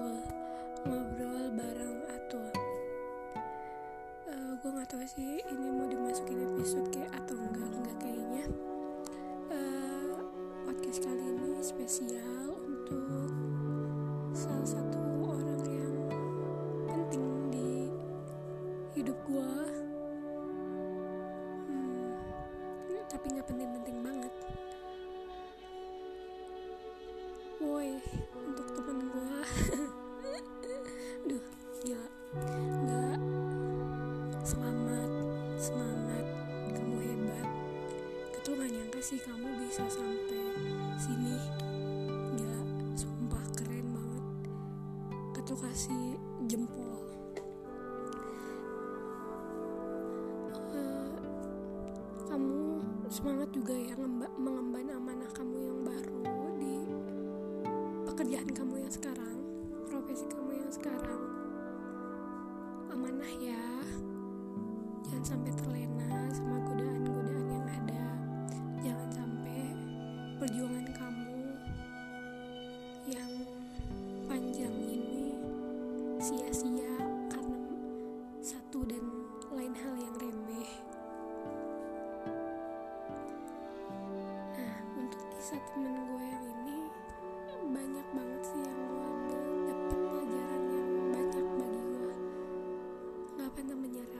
atua ngobrol bareng atua. Eh, uh, gue nggak tau sih ini mau dimasukin episode kayak atau enggak enggak kayaknya. Uh, podcast kali ini spesial untuk salah satu orang yang penting di hidup gue hmm, tapi nggak penting-penting banget. Woi untuk sih kamu bisa sampai sini. Gila sumpah keren banget. Ketua kasih jempol. Eh, kamu semangat juga ya ngemba- mengemban amanah kamu yang baru di pekerjaan kamu yang sekarang profesi kamu yang sekarang. Amanah ya. Jangan sampai terlena sama perjuangan kamu yang panjang ini sia-sia karena satu dan lain hal yang remeh. Nah untuk kisah temen gue yang ini banyak banget sih yang gue ambil. Dapet pelajaran yang banyak bagi gue. Nggak pantang menyerah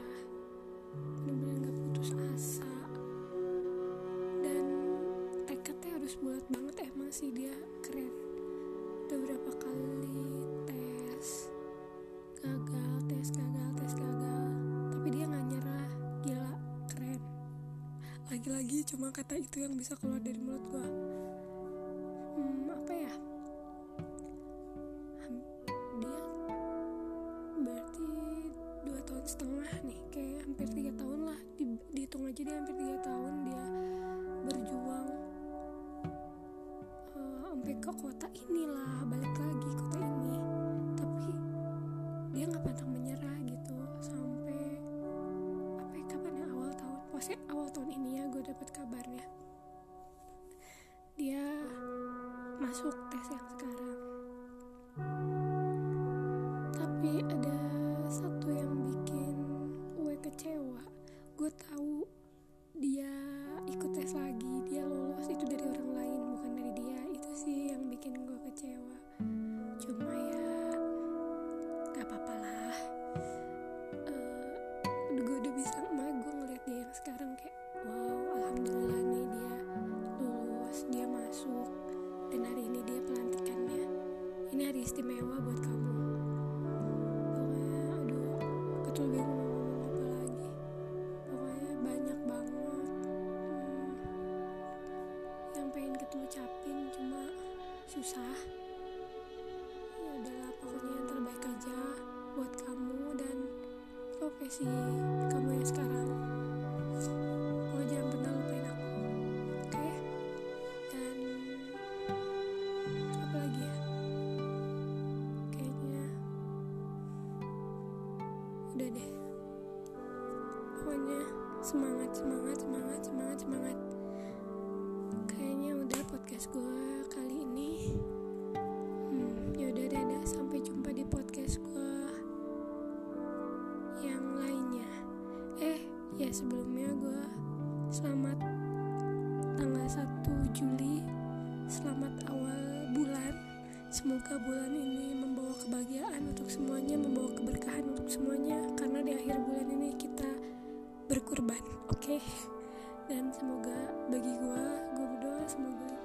udah berapa kali tes. Gagal tes gagal tes gagal. Tapi dia nggak nyerah. Gila keren. Lagi-lagi cuma kata itu yang bisa keluar dari mulut gua ke kota inilah balik lagi kota ini. Tapi dia nggak pantang menyerah gitu sampai apa ya kapan ya awal tahun pasti awal tahun ini ya gue dapat kabarnya. Dia masuk tes yang sekarang. Tapi ada satu yang bikin gue kecewa. Gue tahu dia ikut tes lagi dia lolos itu dari orang kecewa. Cuma ya gak apa-apa lah. Eh, gue udah bisa emak gue ngeliat dia yang sekarang kayak wow alhamdulillah nih dia lulus dia masuk dan hari ini dia pelantikannya. Ini hari istimewa buat kamu. Pokoknya aduh ketul apa lagi. Pokoknya banyak banget hmm, yang pengen ketul cuma susah. Ya udahlah pokoknya yang terbaik aja buat kamu dan profesi kamu yang sekarang. Pokoknya jangan pernah lupain aku oke? Dan apa lagi ya? Kayaknya udah deh. Pokoknya semangat semangat semangat semangat semangat ya sebelumnya gue selamat tanggal 1 Juli selamat awal bulan. Semoga bulan ini membawa kebahagiaan untuk semuanya membawa keberkahan untuk semuanya karena di akhir bulan ini kita berkurban oke? Dan semoga bagi gue gue berdoa semoga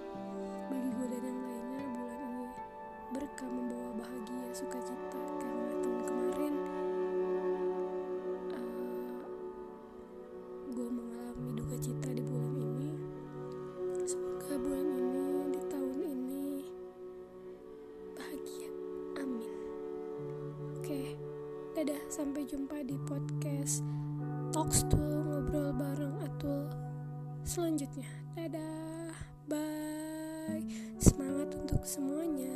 gue mengalami duka cita di bulan ini. Semoga bulan ini di tahun ini bahagia. Amin. Oke dadah. Sampai jumpa di podcast Talks Tool ngobrol bareng Atul selanjutnya. Dadah. Bye. Semangat untuk semuanya